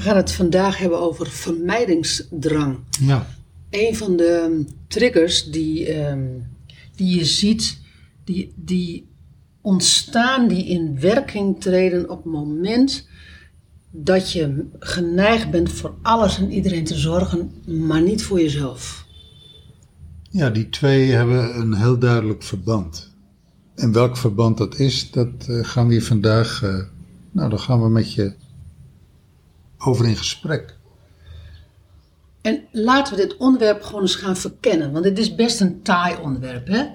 We gaan het vandaag hebben over vermijdingsdrang. Ja. Een van de triggers die, ehm, die je ziet, die, die ontstaan, die in werking treden op het moment dat je geneigd bent voor alles en iedereen te zorgen, maar niet voor jezelf. Ja, die twee hebben een heel duidelijk verband. En welk verband dat is, dat eh, gaan we vandaag, eh, nou, dan gaan we met je over in gesprek. En laten we dit onderwerp gewoon eens gaan verkennen, want dit is best een taai onderwerp. Hè?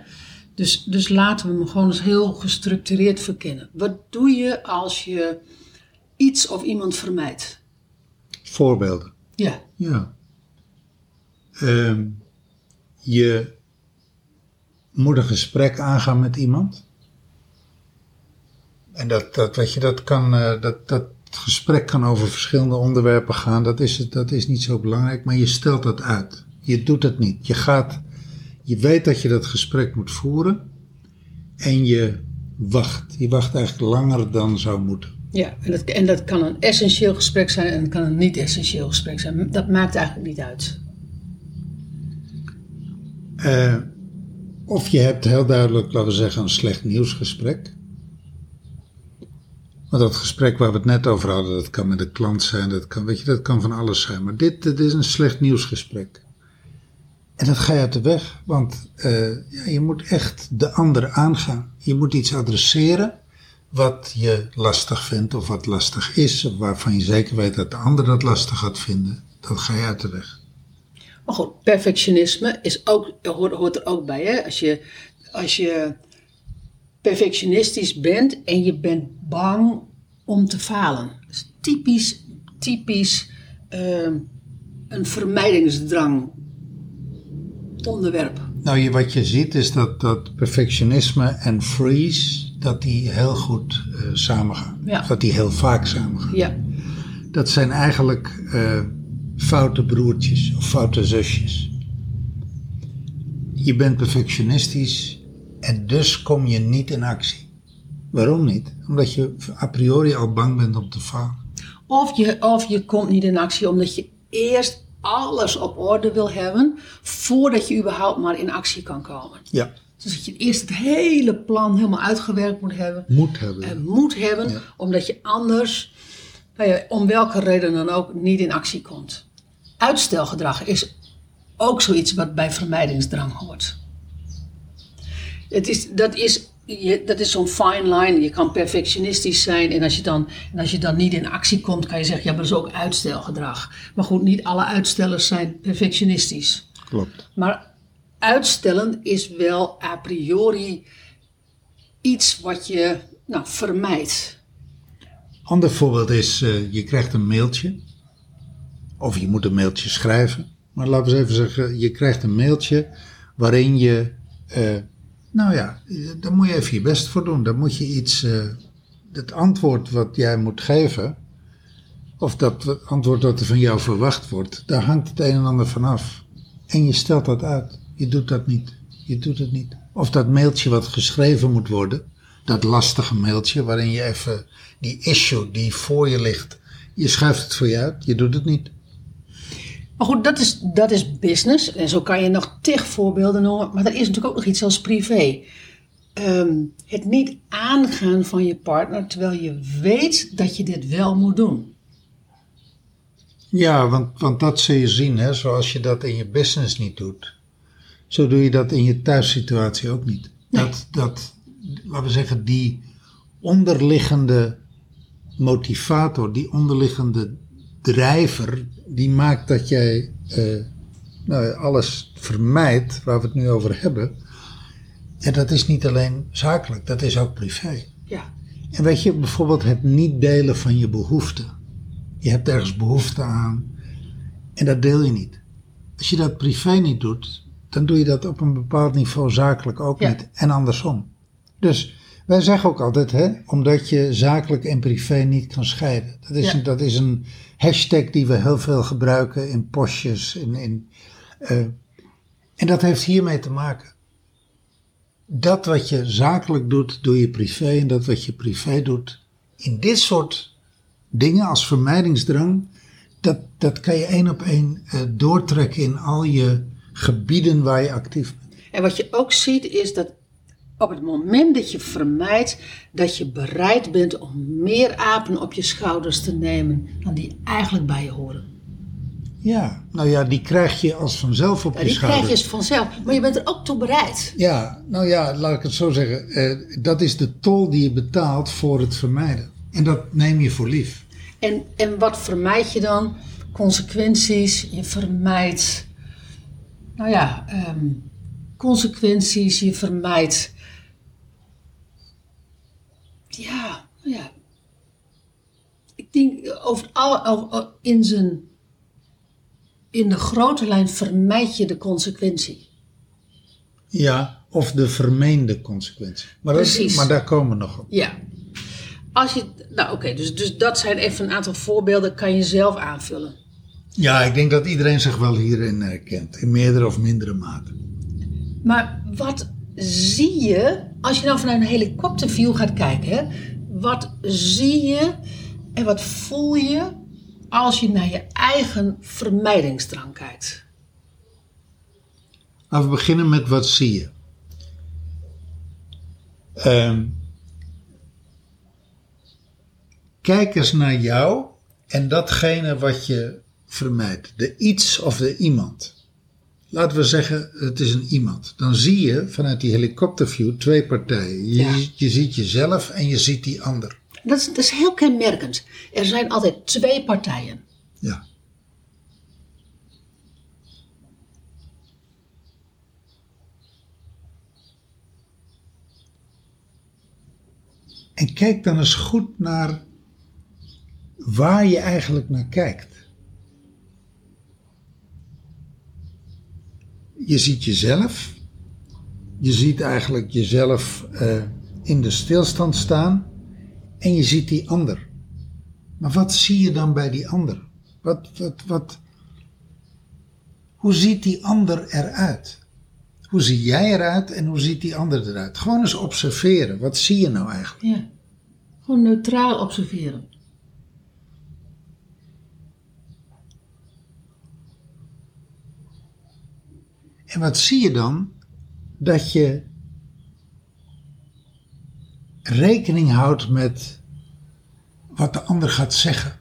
Dus, dus laten we hem gewoon eens heel gestructureerd verkennen. Wat doe je als je iets of iemand vermijdt? Voorbeelden. Ja, Ja. Ehm, je moet een gesprek aangaan met iemand. En dat, dat, weet je, dat, kan, eh, dat, dat gesprek kan over verschillende onderwerpen gaan. Dat is, het- dat is niet zo belangrijk, maar je stelt dat uit. Je doet het niet. Je gaat, je weet dat je dat gesprek moet voeren. En je wacht. Je wacht eigenlijk langer dan zou moeten. ja. En, dat, en dat kan een essentieel gesprek zijn en het kan een niet-essentieel gesprek zijn. Dat maakt eigenlijk niet uit. Eh, of je hebt heel duidelijk, laten we zeggen, een slecht nieuwsgesprek. Dat gesprek waar we het net over hadden, dat kan met een klant zijn, dat kan, weet je, dat kan van alles zijn. Maar dit, dit is een slecht nieuwsgesprek. En dat ga je uit de weg, want eh, ja, je moet echt de ander aangaan. Je moet iets adresseren wat je lastig vindt of wat lastig is, waarvan je zeker weet dat de ander dat lastig gaat vinden. Dat ga je uit de weg. Maar goed, perfectionisme is ook, hoort, hoort er ook bij. Hè? Als, je, als je perfectionistisch bent en je bent bang om te falen. Dat is typisch, typisch ehm, een vermijdingsdrang onderwerp. Nou, je, wat je ziet is dat, dat perfectionisme en freeze, dat die heel goed eh, samengaan. Ja. Dat die heel vaak samengaan. Ja, Dat zijn eigenlijk eh, foute broertjes of foute zusjes. Je bent perfectionistisch en dus kom je niet in actie. Waarom niet? Omdat je a priori al bang bent om te falen. Of je, of je komt niet in actie omdat je eerst alles op orde wil hebben voordat je überhaupt maar in actie kan komen. Ja. Dus dat je eerst het hele plan helemaal uitgewerkt moet hebben. Moet hebben. En moet hebben, Ja. omdat je anders, nou ja, om welke reden dan ook, niet in actie komt. Uitstelgedrag is ook zoiets wat bij vermijdingsdrang hoort. Het is, dat is, je, dat is zo'n fine line. Je kan perfectionistisch zijn en als, je dan, en als je dan niet in actie komt, kan je zeggen, ja, maar dat is ook uitstelgedrag. Maar goed, niet alle uitstellers zijn perfectionistisch. Klopt. Maar uitstellen is wel a priori iets wat je nou, vermijdt. Ander voorbeeld is, eh, je krijgt een mailtje. Of je moet een mailtje schrijven. Maar laten we eens even zeggen, je krijgt een mailtje waarin je, eh, nou ja, daar moet je even je best voor doen. Daar moet je iets, eh, het antwoord wat jij moet geven, of dat antwoord dat er van jou verwacht wordt, daar hangt het een en ander vanaf. En je stelt dat uit. Je doet dat niet. Je doet het niet. Of dat mailtje wat geschreven moet worden, dat lastige mailtje waarin je even die issue die voor je ligt, je schuift het voor je uit. Je doet het niet. Maar goed, dat is, dat is business. En zo kan je nog tig voorbeelden noemen. Maar er is natuurlijk ook nog iets als privé. Ehm, het niet aangaan van je partner terwijl je weet dat je dit wel moet doen. Ja, want, want dat zul je zien, hè, zoals je dat in je business niet doet. Zo doe je dat in je thuissituatie ook niet. Dat, dat, laten we zeggen, die onderliggende motivator, die onderliggende drijver, die maakt dat jij eh, nou, alles vermijdt waar we het nu over hebben. En dat is niet alleen zakelijk, dat is ook privé. Ja, En weet je, bijvoorbeeld het niet delen van je behoeften. Je hebt ergens behoefte aan en dat deel je niet. Als je dat privé niet doet, dan doe je dat op een bepaald niveau zakelijk ook Ja. niet en andersom. Dus wij zeggen ook altijd, hè, omdat je zakelijk en privé niet kan scheiden. Dat is, Ja. een, dat is een hashtag die we heel veel gebruiken in postjes. In, in, eh, en dat heeft hiermee te maken. Dat wat je zakelijk doet, doe je privé. En dat wat je privé doet, in dit soort dingen als vermijdingsdrang, dat, dat kan je één op één eh, doortrekken in al je gebieden waar je actief bent. En wat je ook ziet is dat op het moment dat je vermijdt dat je bereid bent om meer apen op je schouders te nemen dan die eigenlijk bij je horen. Ja, nou ja, die krijg je als vanzelf op Ja, je die schouders. krijg je vanzelf, maar je bent er ook toe bereid. Ja, nou ja, laat ik het zo zeggen. eh, dat is de tol die je betaalt voor het vermijden. En dat neem je voor lief. En, en wat vermijd je dan? Consequenties, je vermijdt, nou ja, ehm, consequenties, je vermijdt, ja, nou ja. Ik denk over al, over- in zijn, in de grote lijn vermijd je de consequentie. Ja, of de vermeende consequentie. Maar, dat- Precies. maar daar komen we nog op. Ja. Als je, nou oké, dus, dus dat zijn even een aantal voorbeelden, kan je zelf aanvullen. Ja, ik denk dat iedereen zich wel hierin herkent. In meerdere of mindere mate. Maar wat zie je, als je nou vanuit een helikopterview gaat kijken, wat zie je en wat voel je als je naar je eigen vermijdingsdrang kijkt? Laten we beginnen met wat zie je. Ehm, kijk eens naar jou en datgene wat je vermijdt. De iets of de iemand. Laten we zeggen, het is een iemand. Dan zie je vanuit die helikopterview twee partijen. Je, Ja. ziet- je ziet jezelf en je ziet die ander. Dat is, dat is heel kenmerkend. Er zijn altijd twee partijen. Ja. En kijk dan eens goed naar waar je eigenlijk naar kijkt. Je ziet jezelf. Je ziet eigenlijk jezelf eh, in de stilstand staan. En je ziet die ander. Maar wat zie je dan bij die ander? Wat, wat, wat, hoe ziet die ander eruit? Hoe zie jij eruit en hoe ziet die ander eruit? Gewoon eens observeren. Wat zie je nou eigenlijk? Ja. Gewoon neutraal observeren. En wat zie je dan? Dat je rekening houdt met wat de ander gaat zeggen.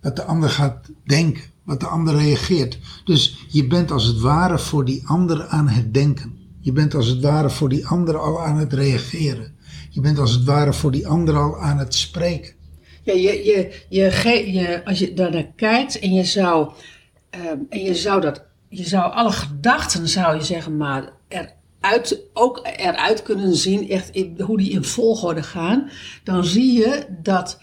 Wat de ander gaat denken. Wat de ander reageert. Dus je bent als het ware voor die ander aan het denken. Je bent als het ware voor die ander al aan het reageren. Je bent als het ware voor die ander al aan het spreken. Ja, je, je, je, je, als je daar naar kijkt en je zou, ehm, en je zou dat, je zou alle gedachten, zou je zeggen, maar eruit, ook eruit kunnen zien, echt in, hoe die in volgorde gaan, dan zie je dat,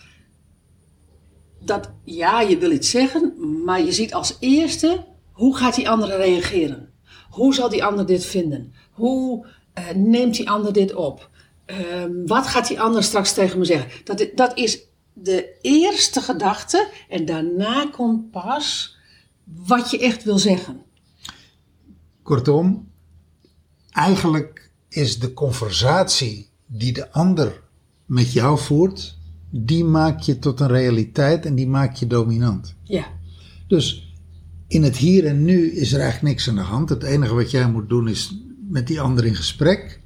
dat, ja, je wil iets zeggen, maar je ziet als eerste, hoe gaat die ander reageren? Hoe zal die ander dit vinden? Hoe eh, neemt die ander dit op? Ehm, wat gaat die ander straks tegen me zeggen? Dat, dat is de eerste gedachte en daarna komt pas wat je echt wil zeggen. Kortom, eigenlijk is de conversatie die de ander met jou voert, die maak je tot een realiteit en die maak je dominant. Ja, Dus in het hier en nu is er eigenlijk niks aan de hand. Het enige wat jij moet doen is met die ander in gesprek.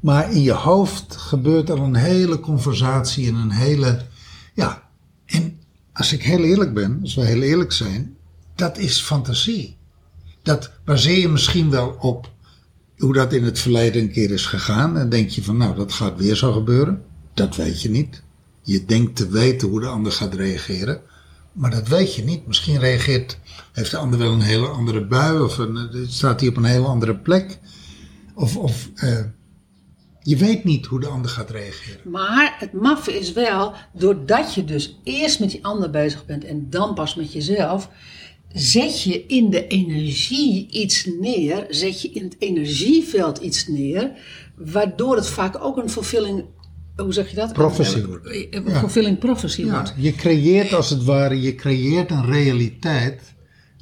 Maar in je hoofd gebeurt er een hele conversatie en een hele. Ja, en als ik heel eerlijk ben, als we heel eerlijk zijn, dat is fantasie. Dat baseer je misschien wel op hoe dat in het verleden een keer is gegaan. En denk je van, nou, dat gaat weer zo gebeuren. Dat weet je niet. Je denkt te weten hoe de ander gaat reageren. Maar dat weet je niet. Misschien reageert, heeft de ander wel een hele andere bui. Of eh, staat hij op een hele andere plek. Of, of eh, je weet niet hoe de ander gaat reageren. maar het maffe is wel, doordat je dus eerst met die ander bezig bent en dan pas met jezelf, zet je in de energie iets neer, zet je in het energieveld iets neer, waardoor het vaak ook een fulfilling, hoe zeg je dat? Prophecy wordt. Een fulfilling prophecy Ja, wordt. je creëert als het ware, je creëert een realiteit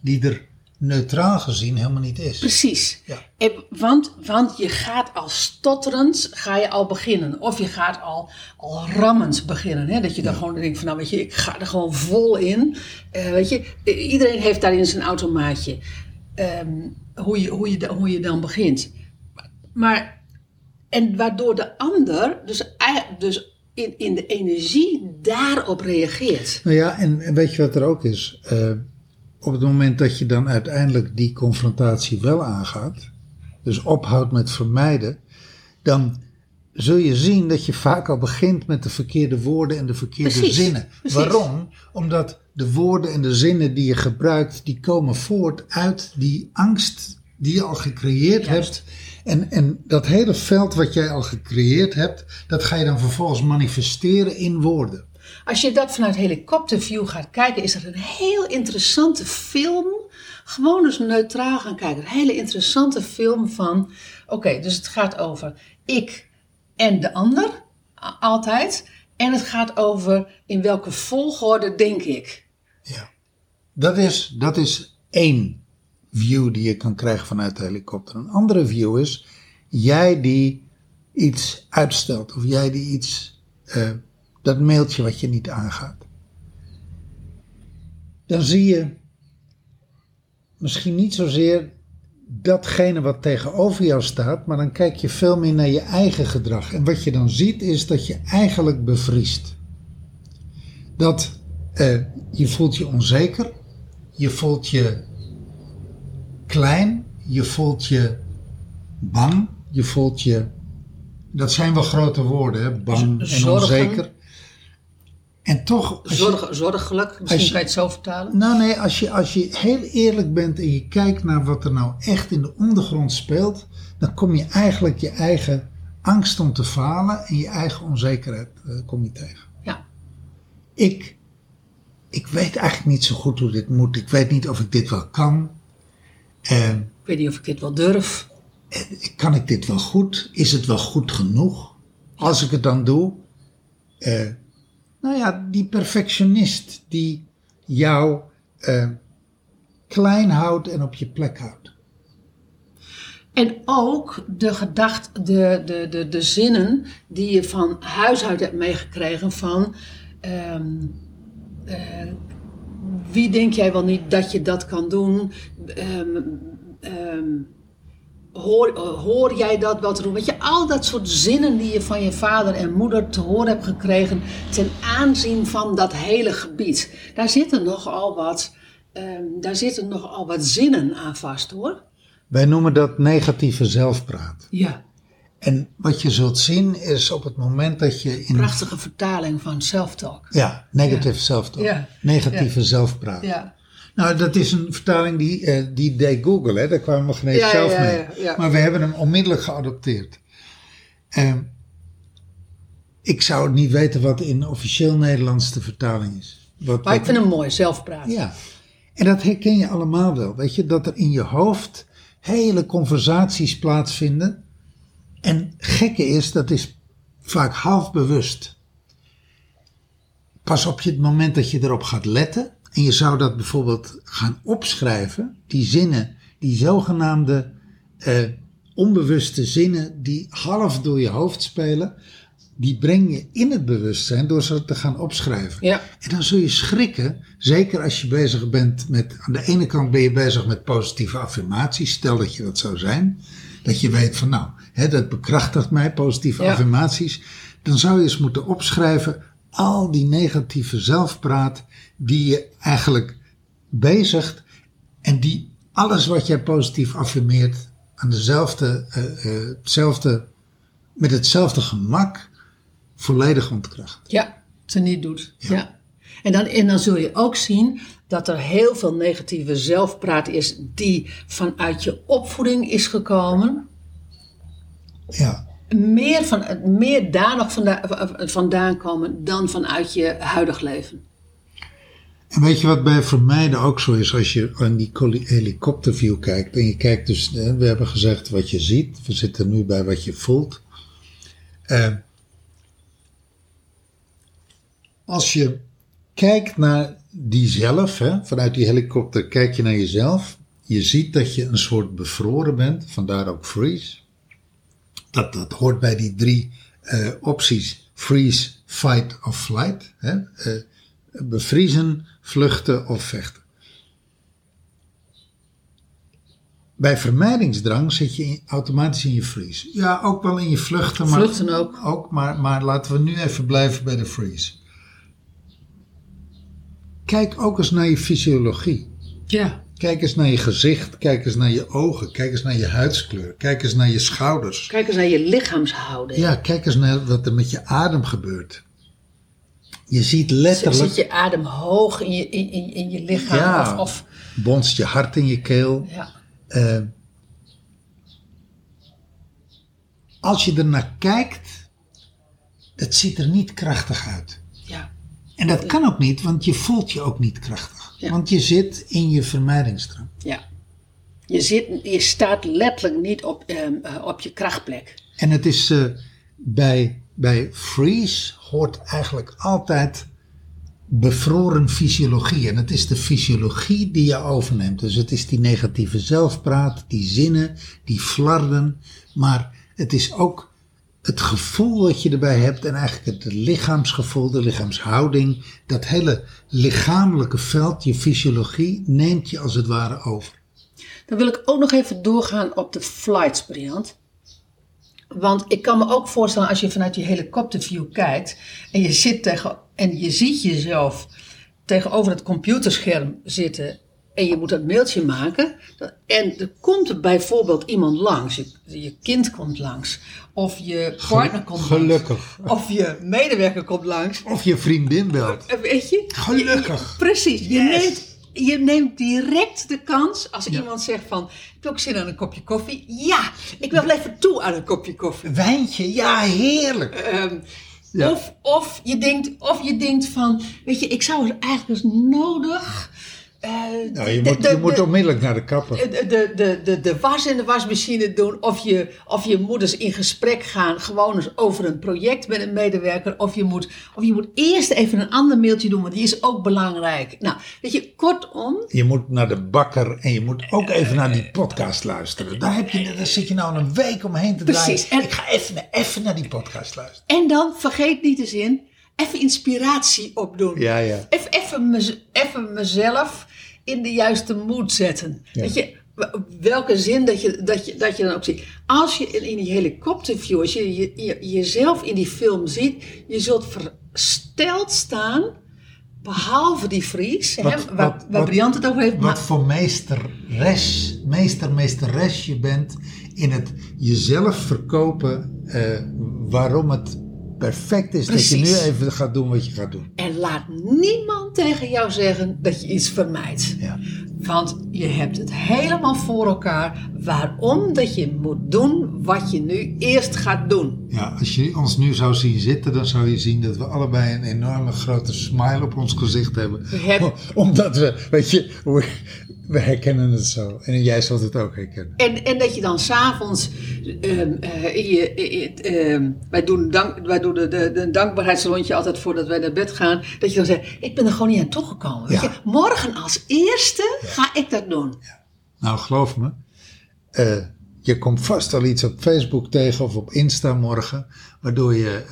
die er neutraal gezien helemaal niet is. Precies. Ja. En, want, want je gaat al stotterend, ga je al beginnen. Of je gaat al, al rammend beginnen. Hè? Dat je dan gewoon denkt van, nou weet je, ik ga er gewoon vol in. Eh, weet je, iedereen heeft daarin zijn automaatje. Ehm, hoe, je, hoe, je, hoe je dan begint. Maar, en waardoor de ander dus, dus in, in de energie daarop reageert. Nou ja, en, en weet je wat er ook is? Eh, op het moment dat je dan uiteindelijk die confrontatie wel aangaat, dus ophoudt met vermijden, dan zul je zien dat je vaak al begint met de verkeerde woorden en de verkeerde Precies, zinnen. precies. Waarom? Omdat de woorden en de zinnen die je gebruikt, die komen voort uit die angst die je al gecreëerd Juist. hebt. En, en dat hele veld wat jij al gecreëerd hebt, dat ga je dan vervolgens manifesteren in woorden. Als je dat vanuit helikopterview gaat kijken, is er een heel interessante film. Gewoon eens neutraal gaan kijken. Een hele interessante film van. Oké, dus het gaat over ik en de ander. Altijd. En het gaat over in welke volgorde denk ik. Ja. Dat is, dat is één view die je kan krijgen vanuit de helikopter. Een andere view is jij die iets uitstelt of jij die iets, eh, dat mailtje wat je niet aangaat. Dan zie je misschien niet zozeer datgene wat tegenover jou staat, maar dan kijk je veel meer naar je eigen gedrag. En wat je dan ziet is dat je eigenlijk bevriest. Dat eh, je voelt je onzeker, je voelt je klein, je voelt je bang, je voelt je. Dat zijn wel grote woorden, hè? bang en onzeker. En toch, je- Zorg, zorgelijk, misschien je- kan je het zo vertalen. nou nee, als je, als je heel eerlijk bent en je kijkt naar wat er nou echt in de ondergrond speelt, dan kom je eigenlijk je eigen angst om te falen en je eigen onzekerheid eh, kom je tegen. Ja. Ik, ik weet eigenlijk niet zo goed hoe dit moet. Ik weet niet of ik dit wel kan. Eh, Ik weet niet of ik dit wel durf. kan ik dit wel goed? Is het wel goed genoeg? Als ik het dan doe. Nou ja, die perfectionist die jou eh, klein houdt en op je plek houdt. En ook de gedacht, de, de, de, de zinnen die je van huis uit hebt meegekregen van ehm, eh, wie denk jij wel niet dat je dat kan doen? Ehm, hoor, eh, hoor jij dat te doen? Weet je, al dat soort zinnen die je van je vader en moeder te horen hebt gekregen ten aanzien van dat hele gebied. Daar zitten nogal wat, ehm, daar zitten nogal wat zinnen aan vast hoor. Wij noemen dat negatieve zelfpraat. Ja. En wat je zult zien is op het moment dat je in. prachtige vertaling van self-talk. Ja, negative self-talk. Ja. Negatieve Ja. zelfpraat. Ja. Nou, dat is een vertaling die, eh, die deed Google, hè? daar kwamen we geen eens Ja, zelf ja, mee. ja. Maar we hebben hem onmiddellijk geadopteerd. Ehm, ik zou niet weten wat in officieel Nederlands de vertaling is. Wat, Maar ik wat- vind hem mooi, zelfpraat. Ja, en dat herken je allemaal wel. Weet je, dat er in je hoofd hele conversaties plaatsvinden. En gekke is, dat is vaak half bewust. Pas op je het moment dat je erop gaat letten. En je zou dat bijvoorbeeld gaan opschrijven. Die zinnen, die zogenaamde eh, onbewuste zinnen die half door je hoofd spelen. Die breng je in het bewustzijn door ze te gaan opschrijven. Ja. En dan zul je schrikken, zeker als je bezig bent met, aan de ene kant ben je bezig met positieve affirmaties, stel dat je dat zou zijn, dat je weet van nou, hè, dat bekrachtigt mij, positieve Ja. affirmaties, dan zou je eens moeten opschrijven al die negatieve zelfpraat die je eigenlijk bezigt en die alles wat jij positief affirmeert aan dezelfde, eh, hetzelfde, met hetzelfde gemak volledig ontkracht. Ja, ze niet doet. Ja. En, dan, en dan zul je ook zien dat er heel veel negatieve zelfpraat is die vanuit je opvoeding is gekomen. Ja. Meer, van, meer daar nog vandaan, vandaan komen dan vanuit je huidig leven. En weet je wat bij vermijden ook zo is als je aan die helikopterview kijkt en je kijkt dus, we hebben gezegd wat je ziet, we zitten nu bij wat je voelt. Eh, als je kijkt naar die zelf, hè, vanuit die helikopter kijk je naar jezelf je ziet dat je een soort bevroren bent, vandaar ook freeze. Dat, dat hoort bij die drie eh, opties: freeze, fight of flight. Hè? Eh, bevriezen, vluchten of vechten. Bij vermijdingsdrang zit je in- automatisch in je freeze. Ja, ook wel in je vluchten. Maar, Vluchten ook. ook maar, maar laten we nu even blijven bij de freeze. Kijk ook eens naar je fysiologie. Ja. Kijk eens naar je gezicht, kijk eens naar je ogen, kijk eens naar je huidskleur, kijk eens naar je schouders. Kijk eens naar je lichaamshouding. Ja, kijk eens naar wat er met je adem gebeurt. Je ziet letterlijk, Zit je adem hoog in je, in, in, in je lichaam? Ja. Of, of, bonst je hart in je keel. ja. Eh, als je er naar kijkt, het ziet er niet krachtig uit. ja. En dat kan ook niet, want je voelt je ook niet krachtig. Ja. Want je zit in je vermijdingsdrang. Ja. Je, zit, je staat letterlijk niet op, ehm, eh, op je krachtplek. En het is eh, bij, bij freeze hoort eigenlijk altijd bevroren fysiologie. En het is de fysiologie die je overneemt. Dus het is die negatieve zelfpraat, die zinnen, die flarden. Maar het is ook het gevoel wat je erbij hebt en eigenlijk het lichaamsgevoel, de lichaamshouding. Dat hele lichamelijke veld, je fysiologie, neemt je als het ware over. Dan wil ik ook nog even doorgaan op de flights, Briant. Want ik kan me ook voorstellen als je vanuit je helikopterview kijkt en je zit tegen en je ziet jezelf tegenover het computerscherm zitten en je moet dat mailtje maken. En er komt bijvoorbeeld iemand langs, je, je kind komt langs, of je partner komt Gelukkig. langs, of je medewerker komt langs. Of je vriendin belt. Eh, Weet je? Gelukkig. Je- precies. Je, neemt, je neemt direct de kans als iemand zegt van... Heb je ook zin aan een kopje koffie? Ja, ik wil even toe aan een kopje koffie. Wijntje, ja, heerlijk. Ehm, Ja. of, of, je denkt, of je denkt van... Weet je, ik zou het eigenlijk eens nodig... eh, Nou, je de- moet, de- je moet de- onmiddellijk naar de kapper. de, de, de, de, was in de wasmachine doen. Of je, of je moet eens in gesprek gaan. Gewoon eens over een project met een medewerker. Of je, moet, of je moet eerst even een ander mailtje doen. Want die is ook belangrijk. Nou, weet je, kortom. Je moet naar de bakker en je moet ook even naar die podcast luisteren. Daar, heb je, daar zit je nou een week omheen te draaien. Precies, en- Ik ga even, even naar die podcast luisteren. En dan vergeet niet de zin. Even inspiratie opdoen. Ja, ja. Even, even, mez- even mezelf in de juiste mood zetten. Ja. Weet je, welke zin dat je, dat, je, dat je dan ook ziet. Als je in, die helikopterview, als je, je, je- jezelf in die film ziet, je zult versteld staan, behalve die Fries, hè, Wat- waar, wat- waar wat- Briant het over heeft. Wat Maar, voor meesteres, meester, meesteres je bent in het jezelf verkopen eh, waarom het perfect is dat je nu even gaat doen wat je gaat doen. en laat niemand tegen jou zeggen dat je iets vermijdt. Ja. Want je hebt het helemaal voor elkaar waarom dat je moet doen wat je nu eerst gaat doen. Ja, als je ons nu zou zien zitten, dan zou je zien dat we allebei een enorme grote smile op ons gezicht hebben. Hebben- Omdat we, weet je, we, herkennen het zo. En jij zult het ook herkennen. En, en dat je dan s'avonds, ehm eh, in je, in- ehm, wij doen, dank, wij doen de, de, de dankbaarheidsrondje altijd voordat wij naar bed gaan. Dat je dan zegt, ik ben er gewoon niet aan toegekomen. Ja. morgen als eerste ga ik dat doen. Nou, geloof me, eh, je komt vast al iets op Facebook tegen of op Insta morgen, waardoor je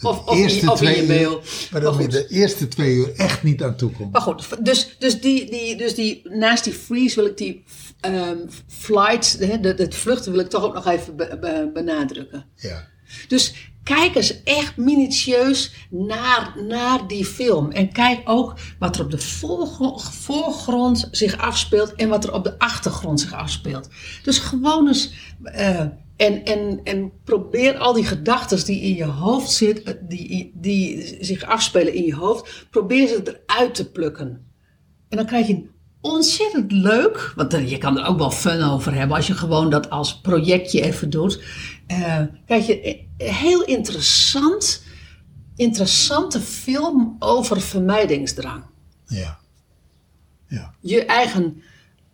de Of- in eerste in je twee mail. uur, waardoor je de eerste twee uur echt niet aan toe komt. Maar goed, dus, dus, die, die, dus die, naast die freeze wil ik die flight, hè, de, het vluchten wil ik toch ook nog even be- be- benadrukken. Ja. Dus kijk eens echt minutieus naar, naar die film. En kijk ook wat er op de voorgro- voorgrond zich afspeelt en wat er op de achtergrond zich afspeelt. Dus gewoon eens. eh, en, en, en probeer al die gedachten die in je hoofd zitten, die, die zich afspelen in je hoofd, probeer ze eruit te plukken. En dan krijg je een ontzettend leuk, want dan- je kan er ook wel fun over hebben als je gewoon dat als projectje even doet. Eh krijg je een heel interessant, interessante film over vermijdingsdrang. ja. Ja. Je eigen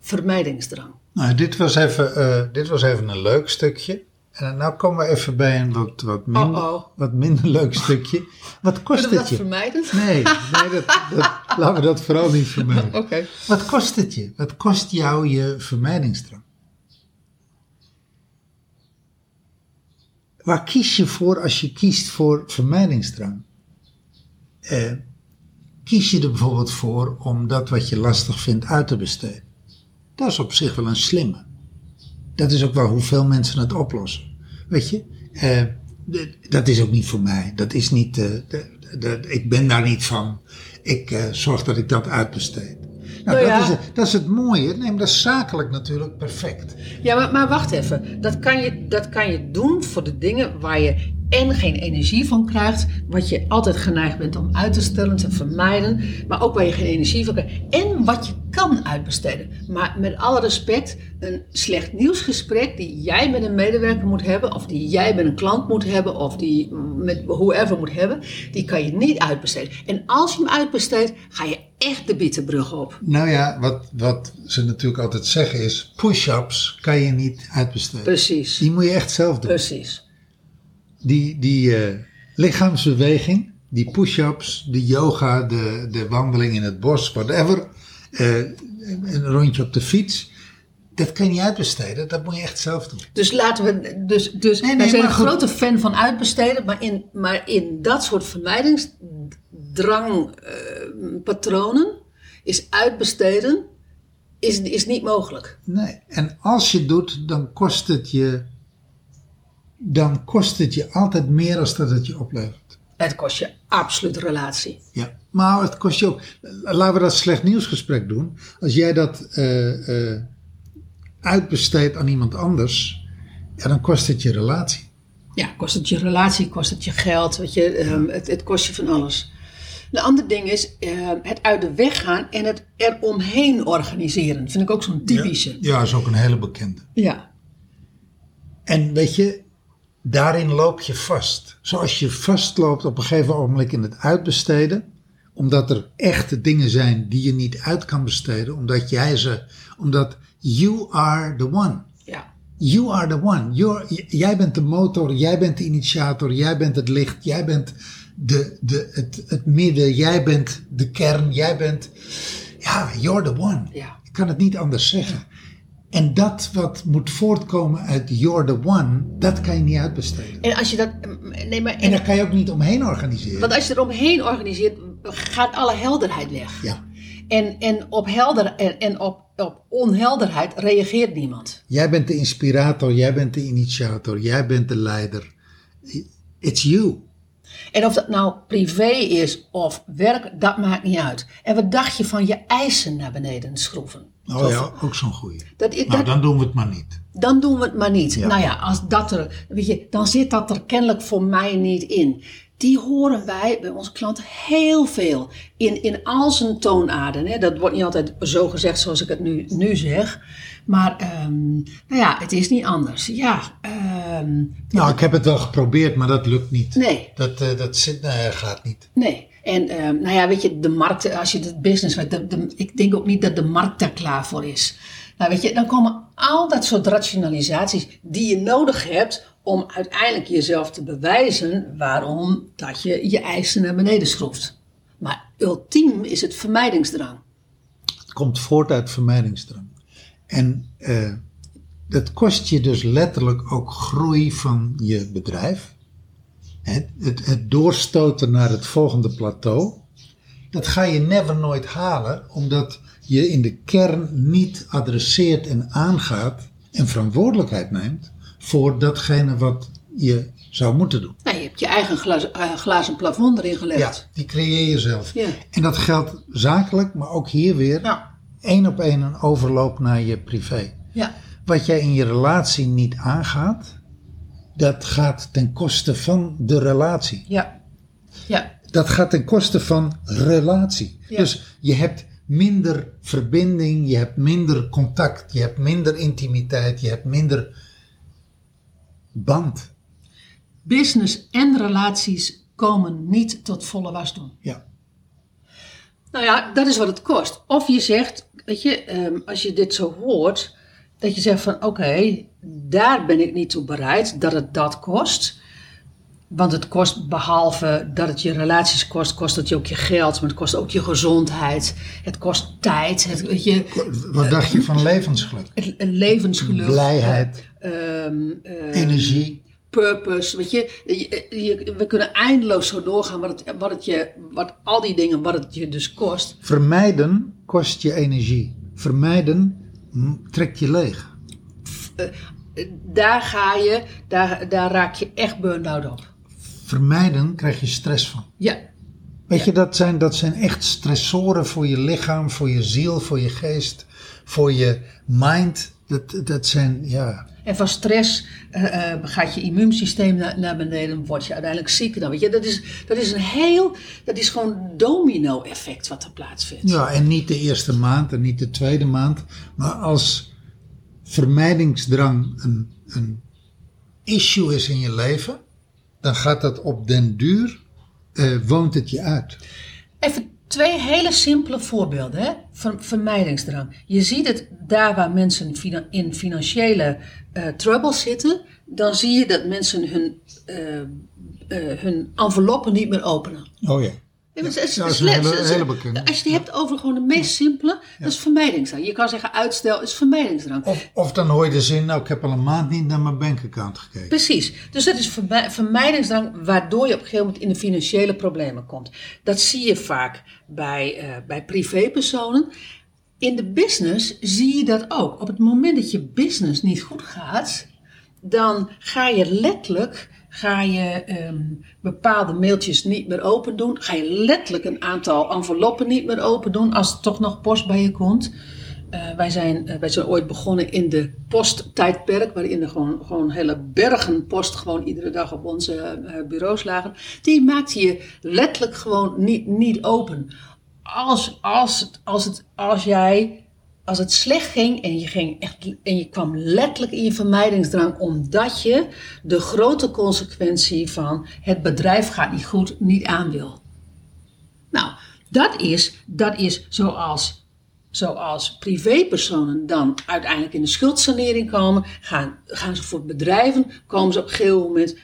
vermijdingsdrang. Nou, dit was even, eh, dit was even een leuk stukje. En nou komen we even bij een wat, wat, minder, wat minder leuk stukje. Wat kost het dat je? vermijden? Nee, nee dat, dat, laten we dat vooral niet vermijden. Oké. Wat kost het je? Wat kost jou je vermijdingsdrang? Waar kies je voor als je kiest voor vermijdingsdrang? Eh, kies je er bijvoorbeeld voor om dat wat je lastig vindt uit te besteden? Dat is op zich wel een slimme. Dat is ook wel hoe veel mensen het oplossen. Weet je, eh, dat is ook niet voor mij. Dat is niet, eh, ik ben daar niet van. Ik eh, zorg dat ik dat uitbesteed. Nou, Nou ja. dat, is het, dat is het mooie. Nee, maar dat is zakelijk natuurlijk perfect. Ja, maar, maar wacht even. Dat kan, je, dat kan je doen voor de dingen waar je en geen energie van krijgt, wat je altijd geneigd bent om uit te stellen, te vermijden, maar ook waar je geen energie van krijgt en wat je kan uitbesteden. Maar met alle respect, een slecht nieuwsgesprek die jij met een medewerker moet hebben, of die jij met een klant moet hebben, of die met whoever moet hebben, die kan je niet uitbesteden. En als je hem uitbesteedt, ga je echt de bitterbrug op. Nou ja, wat, wat ze natuurlijk altijd zeggen is: push-ups kan je niet uitbesteden. Precies. Die moet je echt zelf doen. Precies. Die, die eh, lichaamsbeweging, die push-ups, de yoga, de, de wandeling in het bos, whatever. eh, een rondje op de fiets. Dat kan je niet uitbesteden, dat moet je echt zelf doen. Dus laten we. Dus, dus Nee, nee, wij zijn een goed. grote fan van uitbesteden, maar in, maar in dat soort vermijdingsdrangpatronen is uitbesteden is, is niet mogelijk. Nee, en als je doet, dan kost het je, dan kost het je altijd meer dan dat het je oplevert. Het kost je absoluut relatie. Ja, maar het kost je ook. Laten we dat slecht nieuwsgesprek doen. Als jij dat eh, eh, uitbesteedt aan iemand anders, ja, dan kost het je relatie. Ja, kost het je relatie, kost het je geld, weet je, ehm, het, het kost je van alles. De andere ding is ehm, het uit de weg gaan en het eromheen organiseren. Vind ik ook zo'n typische. Ja, is ook een hele bekende. Ja. En weet je, daarin loop je vast. Zoals je vastloopt op een gegeven ogenblik in het uitbesteden, omdat er echte dingen zijn die je niet uit kan besteden, omdat jij ze, omdat you are the one. ja. You are the one. You're, jij bent de motor, jij bent de initiator, jij bent het licht, jij bent de, de, het, het midden, jij bent de kern, jij bent. Ja, you're the one. Ja. Ik kan het niet anders zeggen. En dat wat moet voortkomen uit you're the one, dat kan je niet uitbesteden. En als je dat. Nee, maar. En daar kan je ook niet omheen organiseren. Want als je eromheen organiseert, gaat alle helderheid weg. Ja. En, en, op, helder, en, en op, op onhelderheid reageert niemand. Jij bent de inspirator, jij bent de initiator, jij bent de leider. It's you. En of dat nou privé is of werk, dat maakt niet uit. En wat dacht je van je eisen naar beneden schroeven? Oh ja, ook zo'n goeie. Dat, Nou, dat, dan doen we het maar niet. dan doen we het maar niet. Ja. Nou ja, als dat er, weet je, dan zit dat er kennelijk voor mij niet in. Die horen wij bij onze klanten heel veel. In, in al zijn toonaarden. Hè. Dat wordt niet altijd zo gezegd zoals ik het nu, nu zeg. Maar ehm, nou ja, het is niet anders. Ja, ehm, Nou, ik heb het wel geprobeerd, maar dat lukt niet. nee. Dat, eh, dat zit, gaat niet. Nee. En ehm, nou ja, weet je, de markt, als je de business de- ik denk ook niet dat de markt daar klaar voor is. Nou weet je, dan komen al dat soort rationalisaties die je nodig hebt om uiteindelijk jezelf te bewijzen waarom dat je je eisen naar beneden schroeft. Maar ultiem is het vermijdingsdrang. Het komt voort uit vermijdingsdrang. En eh, dat kost je dus letterlijk ook groei van je bedrijf. Het, het, het doorstoten naar het volgende plateau. Dat ga je never nooit halen, omdat je in de kern niet adresseert en aangaat en verantwoordelijkheid neemt voor datgene wat je zou moeten doen. Nou, je hebt je eigen eh, glazen plafond erin gelegd. Ja, die creëer je zelf. Ja. En dat geldt zakelijk, maar ook hier weer Ja. één op één een overloop naar je privé. Ja. Wat jij in je relatie niet aangaat, dat gaat ten koste van de relatie. Ja. Ja. Dat gaat ten koste van relatie. Ja. Dus je hebt minder verbinding, je hebt minder contact, je hebt minder intimiteit, je hebt minder band. Business en relaties komen niet tot volle wasdom. Ja. Nou ja, dat is wat het kost. Of je zegt, weet je, ehm, als je dit zo hoort, Dat je zegt van oké, daar ben ik niet toe bereid dat het dat kost. Want het kost, behalve dat het je relaties kost, kost het je ook je geld, maar het kost ook je gezondheid. Het kost tijd. Het, weet je, Wat dacht je van levensgeluk? levensgeluk. Blijheid, ehm, ehm, energie. purpose. Weet je, je- je- we kunnen eindeloos zo doorgaan wat, het, wat, het je, wat al die dingen, wat het je dus kost. Vermijden kost je energie. Vermijden trekt je leeg. Daar ga je, daar, daar raak je echt burn-out op. Vermijden krijg je stress van. Ja, Weet je, dat zijn, dat zijn echt stressoren voor je lichaam, voor je ziel, voor je geest, voor je mind. Dat, dat zijn, ja. En van stress eh, eh, gaat je immuunsysteem naar, naar beneden, word je uiteindelijk ziek. Dan, weet je, dat, is, dat is een heel, dat is gewoon domino-effect wat er plaatsvindt. Ja, en niet de eerste maand en niet de tweede maand. Maar als vermijdingsdrang een, een issue is in je leven, dan gaat dat op den duur, eh, woont het je uit. Even twee hele simpele voorbeelden. Hè? Ver- vermijdingsdrang. Je ziet het daar waar mensen in financiële eh trouble zitten. Dan zie je dat mensen hun, eh, eh, hun enveloppen niet meer openen. Oh ja. Ja, maar het is- Ja, het dat is een het hele- is- hele bekende. Als je het hebt over gewoon de meest simpele, dat is vermijdingsdrang. Je kan zeggen uitstel is vermijdingsdrang. Of, of dan hoor je de zin, nou ik heb al een maand niet naar mijn bankaccount gekeken. Precies. Dus dat is vermij- vermijdingsdrang waardoor je op een gegeven moment in de financiële problemen komt. Dat zie je vaak bij, eh, bij privépersonen. In de business zie je dat ook. Op het moment dat je business niet goed gaat, dan ga je letterlijk ga je, ehm, bepaalde mailtjes niet meer open doen. Ga je letterlijk een aantal enveloppen niet meer open doen als er toch nog post bij je komt. Eh, wij, zijn, eh, wij zijn ooit begonnen in de posttijdperk, waarin er gewoon, gewoon hele bergen post gewoon iedere dag op onze eh, bureaus lagen. Die maakte je letterlijk gewoon niet, niet open. Als, als, als, het, als jij als het slecht ging en je, ging echt, en je kwam letterlijk in je vermijdingsdrang omdat je de grote consequentie van het bedrijf gaat niet goed niet aan wil. Nou, dat is, dat is zoals, zoals privépersonen dan uiteindelijk in de schuldsanering komen, gaan, gaan ze voor bedrijven, komen ze op een gegeven moment,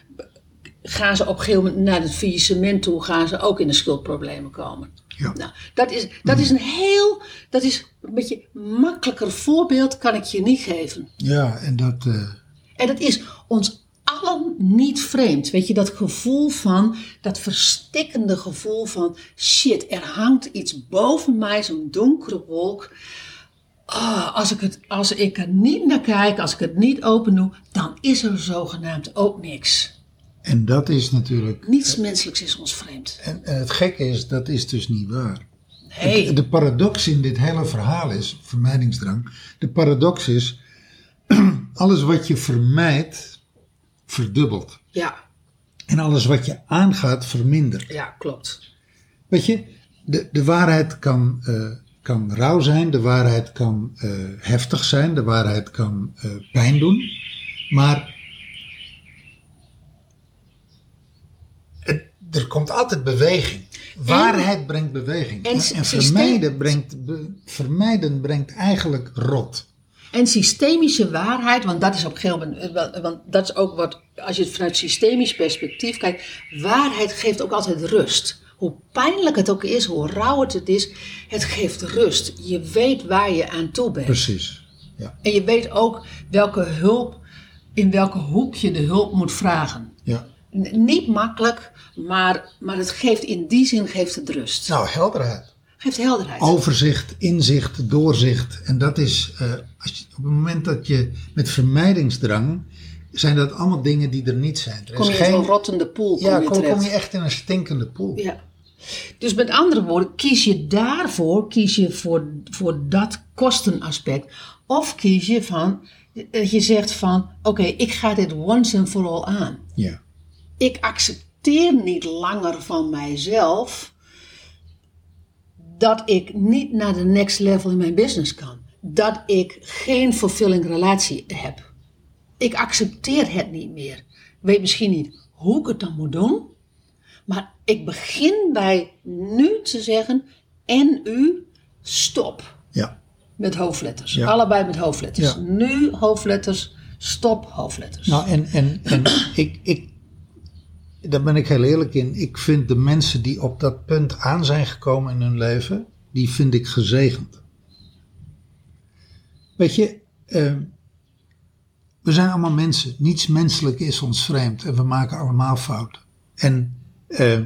gaan ze op een gegeven moment naar het faillissement toe, gaan ze ook in de schuldproblemen komen. Ja. Nou, dat is, dat is een heel, dat is een beetje makkelijker voorbeeld kan ik je niet geven. Ja, en dat, eh, En dat is ons allen niet vreemd. Weet je, dat gevoel van, dat verstikkende gevoel van, shit, er hangt iets boven mij, zo'n donkere wolk. Ah, als, ik het, als ik er niet naar kijk, als ik het niet open doe, dan is er zogenaamd ook niks. en dat is natuurlijk, Niets menselijks is ons vreemd. en, en het gekke is, dat is dus niet waar. Nee. De paradox in dit hele verhaal is, vermijdingsdrang, de paradox is, alles wat je vermijdt, verdubbelt. Ja, En alles wat je aangaat, vermindert. ja, klopt. Weet je, de, de waarheid kan, eh, kan rauw zijn, de waarheid kan eh, heftig zijn, de waarheid kan eh, pijn doen. Maar het- er komt altijd beweging. Waarheid brengt beweging. en vermijden, brengt, be- vermijden brengt eigenlijk rot. En systemische waarheid, want dat is op een gegeven moment, eh, want dat is ook wat, als je het vanuit systemisch perspectief kijkt, waarheid geeft ook altijd rust. Hoe pijnlijk het ook is, hoe rauw het het is, het geeft rust. Je weet waar je aan toe bent. Precies. Ja. En je weet ook welke hulp, in welke hoek je de hulp moet vragen. ja. Niet makkelijk, maar, maar het geeft in die zin geeft het rust. Nou, helderheid. Geeft helderheid. Overzicht, inzicht, doorzicht. En dat is, eh, als je, op het moment dat je met vermijdingsdrang, zijn dat allemaal dingen die er niet zijn. Er kom je in zo'n rottende poel kom ja, je kom, kom je echt in een stinkende poel. Ja. Dus met andere woorden, kies je daarvoor, kies je voor, voor dat kostenaspect. Of kies je van, dat je zegt van, oké, ik ga dit once and for all aan. Ja. Ik accepteer niet langer van mijzelf dat ik niet naar de next level in mijn business kan. Dat ik geen fulfilling relatie heb. Ik accepteer het niet meer. Ik weet misschien niet hoe ik het dan moet doen. Maar ik begin bij nu te zeggen, en u, stop. ja. Met hoofdletters. Ja. Allebei met hoofdletters. Ja. Nu hoofdletters, stop hoofdletters. Nou, en, en, en ik, ik, daar ben ik heel eerlijk in. Ik vind de mensen die op dat punt aan zijn gekomen in hun leven, die vind ik gezegend. Weet je, eh, we zijn allemaal mensen. Niets menselijk is ons vreemd en we maken allemaal fouten. En eh,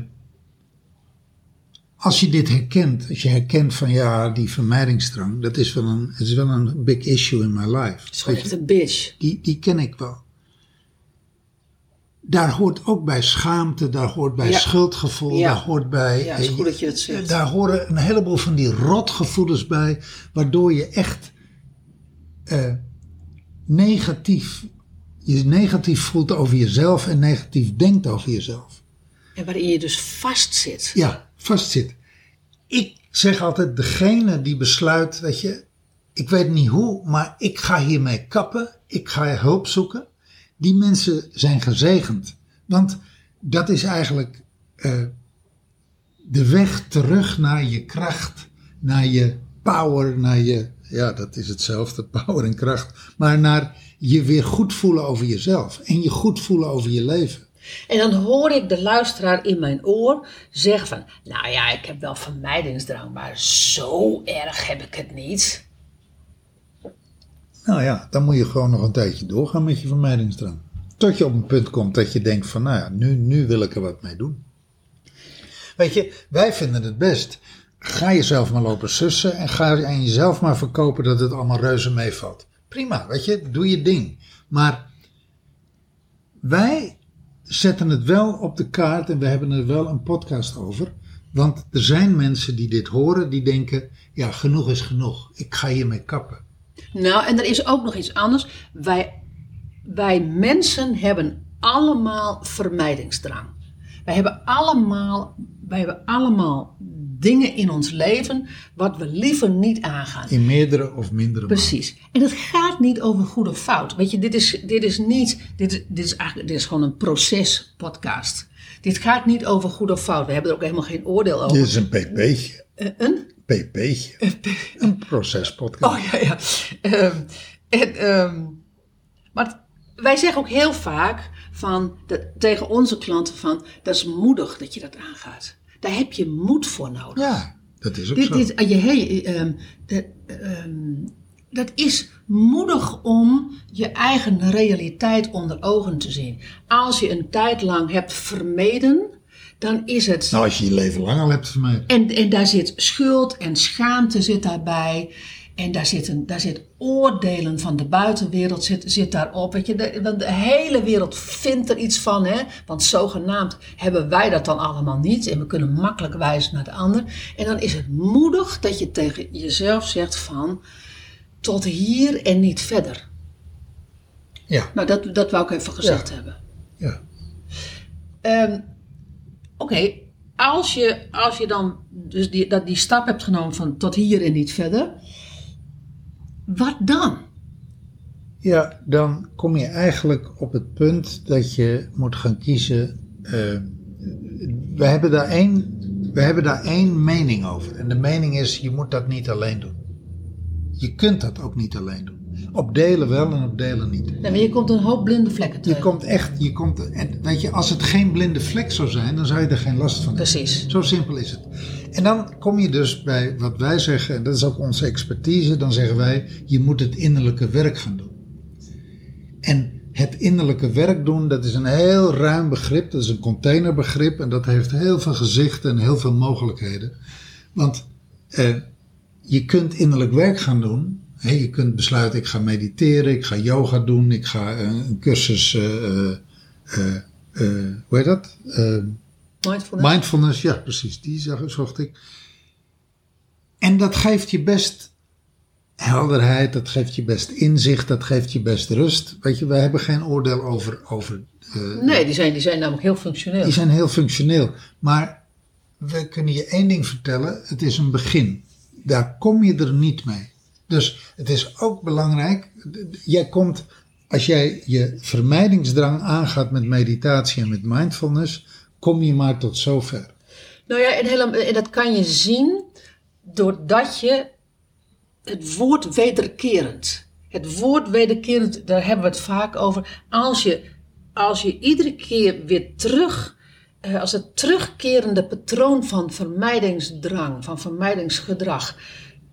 als je dit herkent, als je herkent van ja, die vermijdingsdrang, dat is wel een, is wel een big issue in my life. Het is gewoon echt een bitch. die, die ken ik wel. Daar hoort ook bij schaamte, daar hoort bij Ja. schuldgevoel, Ja. daar hoort bij. Ja, het is eh, goed dat je het zegt. Daar horen een heleboel van die rotgevoelens bij, waardoor je echt eh, negatief, je negatief voelt over jezelf en negatief denkt over jezelf. En waarin je dus vastzit. Ja, vastzit. Ik zeg altijd, degene die besluit, weet je, ik weet niet hoe, maar ik ga hiermee kappen, ik ga hulp zoeken. Die mensen zijn gezegend. Want dat is eigenlijk eh, de weg terug naar je kracht, naar je power, naar je, ja, dat is hetzelfde, power en kracht, maar naar je weer goed voelen over jezelf en je goed voelen over je leven. En dan hoor ik de luisteraar in mijn oor zeggen van... Nou ja, ik heb wel vermijdingsdrang, maar zo erg heb ik het niet. Nou ja, dan moet je gewoon nog een tijdje doorgaan met je vermijdingsdrang. Tot je op een punt komt dat je denkt van, nou ja, nu, nu wil ik er wat mee doen. Weet je, wij vinden het best. Ga jezelf maar lopen sussen en ga aan jezelf maar verkopen dat het allemaal reuze meevalt. Prima, weet je, doe je ding. Maar wij zetten het wel op de kaart en we hebben er wel een podcast over. Want er zijn mensen die dit horen, die denken, ja, genoeg is genoeg. Ik ga hiermee kappen. Nou, en er is ook nog iets anders. Wij, wij mensen hebben allemaal vermijdingsdrang. Wij hebben allemaal, wij hebben allemaal dingen in ons leven wat we liever niet aangaan. In meerdere of mindere mate. Precies. En het gaat niet over goed of fout. Weet je, dit is, dit is niet, dit, is- dit is eigenlijk, dit is gewoon een proces-podcast. Dit gaat niet over goed of fout. We hebben er ook helemaal geen oordeel over. Dit is een pp'tje. Eh, een? Pp'tje. Een procespodcast. Oh ja, ja. Ehm, en, ehm, maar wij zeggen ook heel vaak van, tegen onze klanten van, dat is moedig dat je dat aangaat. Daar heb je moed voor nodig. Ja, dat is ook Dit, zo. dit, je, hey, dat, ehm, dat is moedig om je eigen realiteit onder ogen te zien. Als je een tijd lang hebt vermeden, dan is het. Nou, als je je leven lang al hebt vermeden. En, en daar zit schuld en schaamte zit daarbij. En daar zit, een, daar zit oordelen van de buitenwereld zit, zit daarop. Weet je, de, want de hele wereld vindt er iets van. Hè? Want zogenaamd hebben wij dat dan allemaal niet. En we kunnen makkelijk wijzen naar de ander. En dan is het moedig dat je tegen jezelf zegt van... Tot hier en niet verder. Ja, Nou, dat, dat wou ik even gezegd hebben. ja. Ehm, Oké, als, je, als je dan dus die, dat die stap hebt genomen van tot hier en niet verder, wat dan? Ja, dan kom je eigenlijk op het punt dat je moet gaan kiezen. eh, we, hebben daar één, we hebben daar één mening over. En de mening is, je moet dat niet alleen doen. Je kunt dat ook niet alleen doen. Op delen wel en op delen niet. Nee, maar je komt een hoop blinde vlekken Je tegen. komt echt, je komt, weet je, als het geen blinde vlek zou zijn, dan zou je er geen last van hebben. Precies. Zo simpel is het. En dan kom je dus bij wat wij zeggen, en dat is ook onze expertise, dan zeggen wij, je moet het innerlijke werk gaan doen. En het innerlijke werk doen, dat is een heel ruim begrip, dat is een containerbegrip en dat heeft heel veel gezichten en heel veel mogelijkheden. Want eh, je kunt innerlijk werk gaan doen. Je kunt besluiten, ik ga mediteren, ik ga yoga doen, ik ga eh, een cursus, eh, eh, hoe heet dat? Mindfulness. Mindfulness, ja, precies, die zocht ik. En dat geeft je best helderheid, dat geeft je best inzicht, dat geeft je best rust. Weet je, wij hebben geen oordeel over. over nee, die zijn, die zijn namelijk heel functioneel. Die zijn heel functioneel. Maar we kunnen je één ding vertellen: het is een begin. Daar kom je er niet mee. Dus het is ook belangrijk. Jij komt, als jij je vermijdingsdrang aangaat met meditatie en met mindfulness, kom je maar tot zover. Nou ja, en, dat kan je zien doordat je het woord wederkerend. Het woord wederkerend, daar hebben we het vaak over. Als je, als je iedere keer weer terug, eh, als het terugkerende patroon van vermijdingsdrang, van vermijdingsgedrag,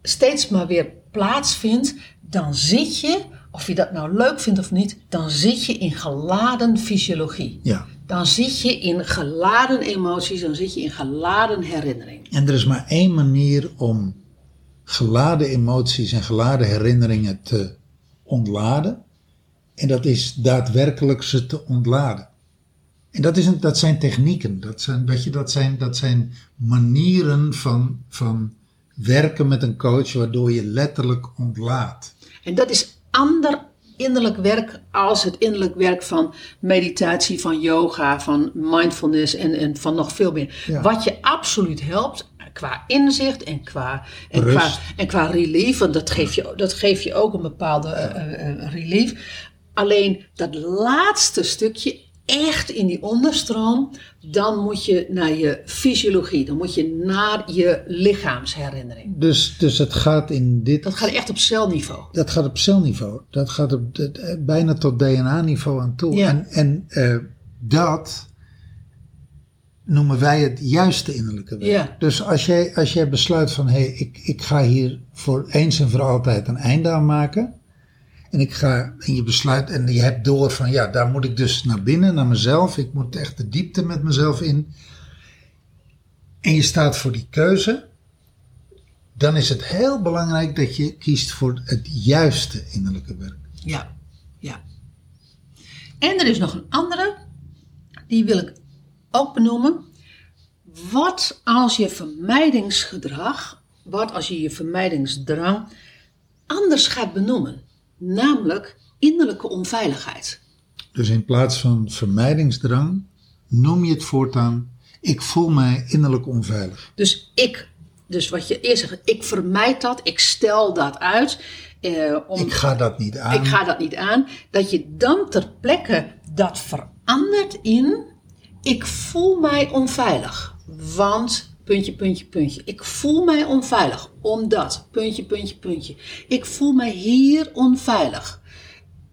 steeds maar weer plaatsvindt, dan zit je, of je dat nou leuk vindt of niet, dan zit je in geladen fysiologie. Ja. Dan zit je in geladen emoties, dan zit je in geladen herinnering. En er is maar één manier om geladen emoties en geladen herinneringen te ontladen. En dat is daadwerkelijk ze te ontladen. En dat, is een, dat zijn technieken, dat zijn, weet je, dat zijn, dat zijn manieren van, van werken met een coach waardoor je letterlijk ontlaat. En dat is ander innerlijk werk als het innerlijk werk van meditatie, van yoga, van mindfulness en, en van nog veel meer. Ja. Wat je absoluut helpt qua inzicht en qua, en Rust. qua, en qua relief, want dat geeft je, dat geeft je ook een bepaalde eh, eh, relief. Alleen dat laatste stukje, echt in die onderstroom, dan moet je naar je fysiologie, dan moet je naar je lichaamsherinnering. Dus, dus het gaat in dit. Dat gaat echt op celniveau. Dat gaat op celniveau. Dat gaat op, dat, bijna tot DNA-niveau aan toe. Ja. En, en eh, dat noemen wij het juiste innerlijke werk. Ja. Dus als jij, als jij besluit van, hé, hey, ik, ik ga hier voor eens en voor altijd een einde aan maken. En ik ga, en je besluit, en je hebt door van, ja, daar moet ik dus naar binnen, naar mezelf. Ik moet echt de diepte met mezelf in. En je staat voor die keuze. Dan is het heel belangrijk dat je kiest voor het juiste innerlijke werk. Ja, ja. En er is nog een andere, die wil ik ook benoemen. Wat als je vermijdingsgedrag, wat als je je vermijdingsdrang anders gaat benoemen? Namelijk innerlijke onveiligheid. Dus in plaats van vermijdingsdrang, noem je het voortaan, ik voel mij innerlijk onveilig. Dus ik, dus wat je eerst zegt, ik vermijd dat, ik stel dat uit. eh, om, Ik ga dat niet aan. ik ga dat niet aan. Dat je dan ter plekke dat verandert in, ik voel mij onveilig. Want, puntje, puntje, puntje. Ik voel mij onveilig. Omdat, puntje, puntje, puntje. Ik voel mij hier onveilig.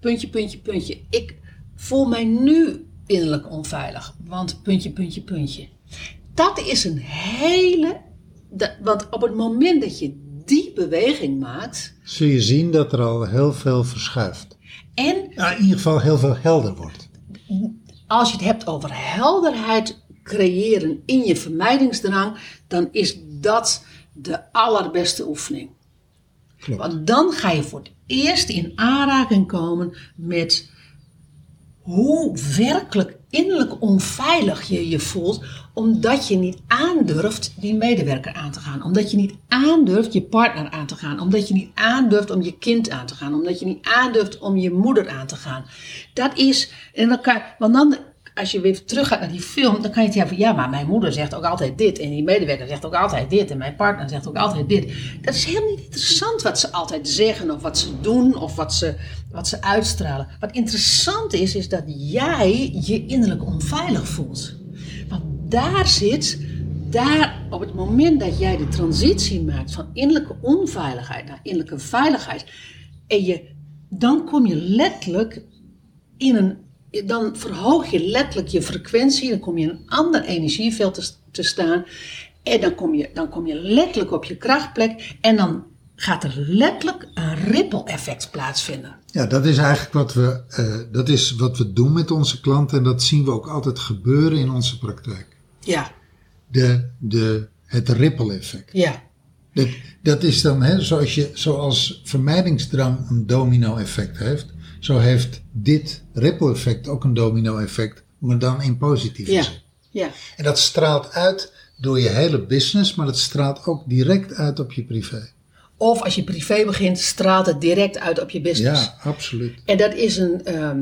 Puntje, puntje, puntje. Ik voel mij nu innerlijk onveilig. Want, puntje, puntje, puntje. Dat is een hele. want op het moment dat je die beweging maakt. Zul je zien dat er al heel veel verschuift. En Nou, in ieder geval heel veel helder wordt. als je het hebt over helderheid creëren in je vermijdingsdrang, dan is dat de allerbeste oefening. Klopt. Want dan ga je voor het eerst in aanraking komen met hoe werkelijk innerlijk onveilig je je voelt, omdat je niet aandurft die medewerker aan te gaan. Omdat je niet aandurft je partner aan te gaan. Omdat je niet aandurft om je kind aan te gaan. Omdat je niet aandurft om je moeder aan te gaan. Dat is, dan kan, want dan, als je weer terug gaat naar die film, dan kan je hebben van, ja, maar mijn moeder zegt ook altijd dit. En die medewerker zegt ook altijd dit. En mijn partner zegt ook altijd dit. Dat is helemaal niet interessant wat ze altijd zeggen of wat ze doen of wat ze, wat ze uitstralen. Wat interessant is, is dat jij je innerlijk onveilig voelt. Want daar zit, daar op het moment dat jij de transitie maakt van innerlijke onveiligheid naar innerlijke veiligheid. En je, dan kom je letterlijk in een, dan verhoog je letterlijk je frequentie, dan kom je in een ander energieveld te, te staan. En dan kom, je, dan kom je letterlijk op je krachtplek en dan gaat er letterlijk een ripple effect plaatsvinden. Ja, dat is eigenlijk wat we, eh, dat is wat we doen met onze klanten. En dat zien we ook altijd gebeuren in onze praktijk. Ja, De, de, het ripple effect. ja, Dat, dat is dan, hè, zoals, je, zoals vermijdingsdrang een domino-effect heeft, zo heeft dit ripple-effect ook een domino-effect, maar dan in positieve ja, zin. ja. En dat straalt uit door je hele business, maar dat straalt ook direct uit op je privé. Of als je privé begint, straalt het direct uit op je business. Ja, absoluut. En dat is, een, ehm,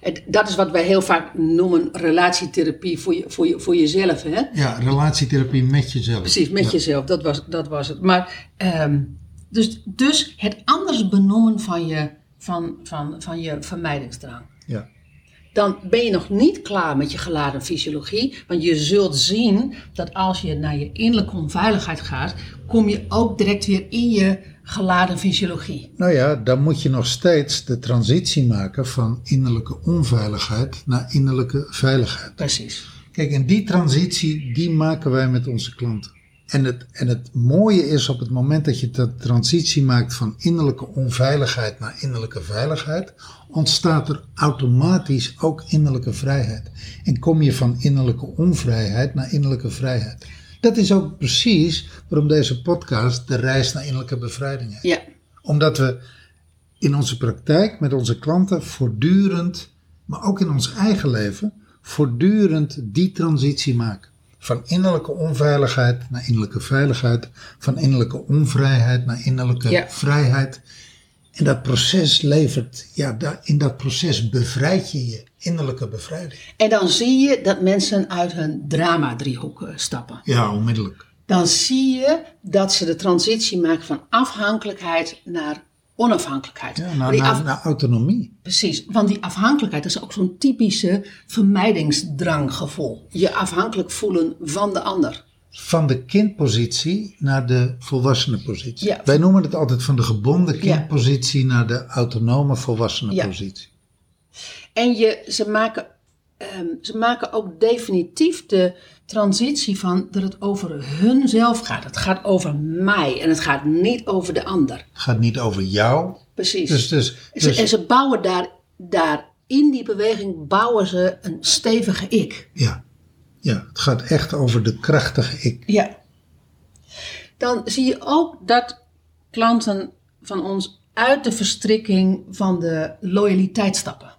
het- dat is wat wij heel vaak noemen relatietherapie voor, je, voor, je, voor jezelf. Hè? Ja, relatietherapie met jezelf. Precies, met Ja. jezelf, dat was, dat was het. Maar, ehm, dus, dus het anders benoemen van je, van, van, van je vermijdingsdrang. Ja. Dan ben je nog niet klaar met je geladen fysiologie. Want je zult zien dat als je naar je innerlijke onveiligheid gaat, kom je ook direct weer in je geladen fysiologie. Nou ja, dan moet je nog steeds de transitie maken van innerlijke onveiligheid naar innerlijke veiligheid. Precies. Kijk, en die transitie, die maken wij met onze klanten. En het, en het mooie is op het moment dat je de transitie maakt van innerlijke onveiligheid naar innerlijke veiligheid, ontstaat er automatisch ook innerlijke vrijheid. En kom je van innerlijke onvrijheid naar innerlijke vrijheid. Dat is ook precies waarom deze podcast de reis naar innerlijke bevrijding heet. Ja. Omdat we in onze praktijk met onze klanten voortdurend, maar ook in ons eigen leven, voortdurend die transitie maken. Van innerlijke onveiligheid naar innerlijke veiligheid, van innerlijke onvrijheid naar innerlijke Ja. vrijheid. En dat proces levert, ja, in dat proces bevrijd je je innerlijke bevrijding. En dan zie je dat mensen uit hun drama-driehoek eh, stappen. Ja, onmiddellijk. Dan zie je dat ze de transitie maken van afhankelijkheid naar onafhankelijkheid. Ja, naar, autonomie. Precies, want die afhankelijkheid is ook zo'n typische vermijdingsdranggevoel. Je afhankelijk voelen van de ander. Van de kindpositie naar de volwassenenpositie. Ja. Wij noemen het altijd van de gebonden kindpositie naar de autonome volwassenenpositie. En je, ze, maken, ehm, ze maken ook definitief de transitie van dat het over hunzelf gaat. Het gaat over mij en het gaat niet over de ander. Het gaat niet over jou. Precies. Dus, dus, En ze- dus en ze bouwen daar, daar in die beweging bouwen ze een stevige ik. ja, ja, het gaat echt over de krachtige ik. Ja. Dan zie je ook dat klanten van ons uit de verstrikking van de loyaliteit stappen.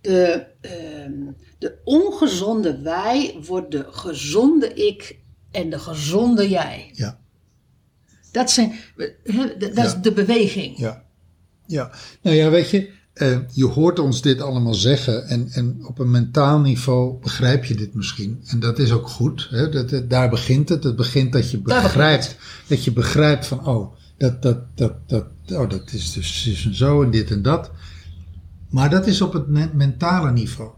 De, ehm, de ongezonde wij wordt de gezonde ik en de gezonde jij. Ja, Dat, zijn, dat is de beweging. ja, ja. Nou ja, weet je, eh, je hoort ons dit allemaal zeggen en, en op een mentaal niveau begrijp je dit misschien. En dat is ook goed. Hè? Dat, dat- daar begint het. Het begint dat je begrijpt, dat je begrijpt van, oh, dat, dat, dat, dat, oh, dat is dus en zo en dit en dat. Maar dat is op het me- mentale niveau.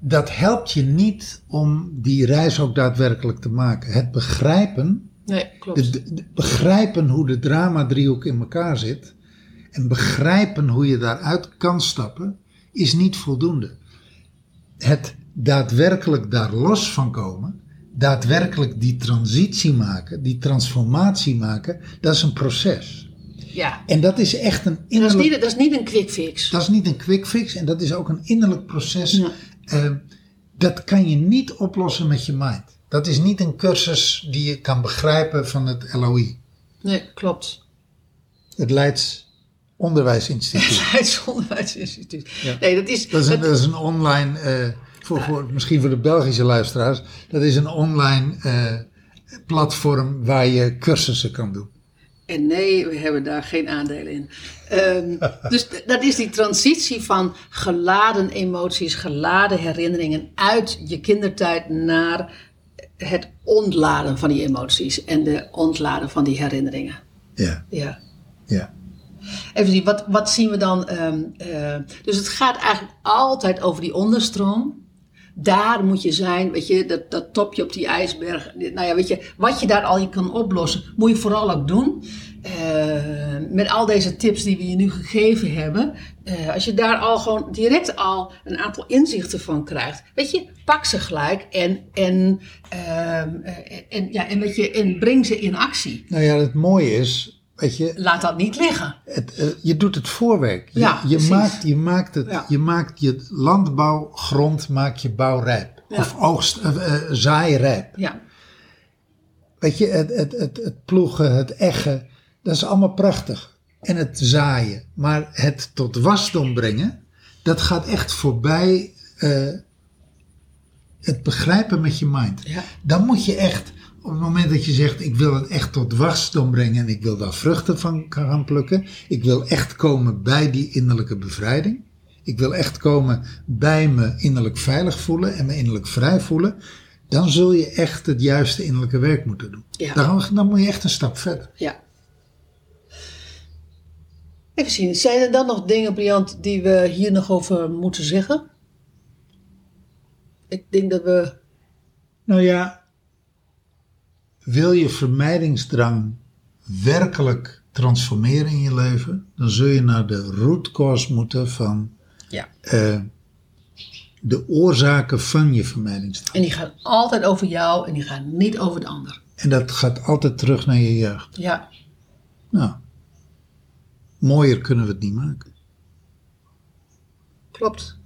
Dat helpt je niet om die reis ook daadwerkelijk te maken. Het begrijpen Nee, klopt. de, de- de- begrijpen hoe de drama-driehoek in elkaar zit en begrijpen hoe je daaruit kan stappen, is niet voldoende. Het daadwerkelijk daar los van komen, daadwerkelijk die transitie maken, die transformatie maken, dat is een proces. ja. En dat is echt een En dat, is innerlijk... niet, dat is niet een quick fix. Dat is niet een quick fix en dat is ook een innerlijk proces. Ja. Eh, dat kan je niet oplossen met je mind. Dat is niet een cursus die je kan begrijpen van het LOI. Nee, klopt. Het Leids Onderwijsinstituut. Leidsonderwijsinstituut. Ja. Nee, dat is... Dat is een, dat- dat is een online, eh, voor, voor, misschien voor de Belgische luisteraars, dat is een online eh, platform waar je cursussen kan doen. En nee, we hebben daar geen aandelen in. Ehm, dus dat is die transitie van geladen emoties, geladen herinneringen uit je kindertijd naar het ontladen van die emoties en de ontladen van die herinneringen. Ja, Ja. ja. Even zien, wat, wat zien we dan? ehm, eh, dus het gaat eigenlijk altijd over die onderstroom. Daar moet je zijn, weet je, dat, dat topje op die ijsberg. Nou ja, weet je, wat je daar al je kan oplossen, moet je vooral ook doen. Eh, met al deze tips die we je nu gegeven hebben. eh, als je daar al gewoon direct al een aantal inzichten van krijgt. Weet je, pak ze gelijk en, en, eh, en, ja, en, weet je, en breng ze in actie. Nou ja, het mooie is, weet je, Laat dat niet liggen. het, eh, je doet het voorwerk. Je, Ja, je, maakt, je, maakt het, Ja. je maakt je landbouwgrond, maak je bouwrijp. Ja. Of oogst, eh, zaairijp. Ja, Weet je, het, het, het, het ploegen, het eggen, dat is allemaal prachtig. En het zaaien. Maar het tot wasdom brengen, dat gaat echt voorbij het begrijpen met je mind. Ja. Dan moet je echt, op het moment dat je zegt, ik wil het echt tot wasdom brengen en ik wil daar vruchten van gaan plukken. Ik wil echt komen bij die innerlijke bevrijding. Ik wil echt komen bij me innerlijk veilig voelen en me innerlijk vrij voelen. Dan zul je echt het juiste innerlijke werk moeten doen. Ja. Dan, dan moet je echt een stap verder. Ja. Even zien, zijn er dan nog dingen, Briant, die we hier nog over moeten zeggen? Ik denk dat we. Nou ja, wil je vermijdingsdrang werkelijk transformeren in je leven, dan zul je naar de root cause moeten van Ja. eh, de oorzaken van je vermijdingsdrang. En die gaan altijd over jou en die gaan niet over de ander. En dat gaat altijd terug naar je jeugd. Ja, Nou, mooier kunnen we het niet maken. klopt.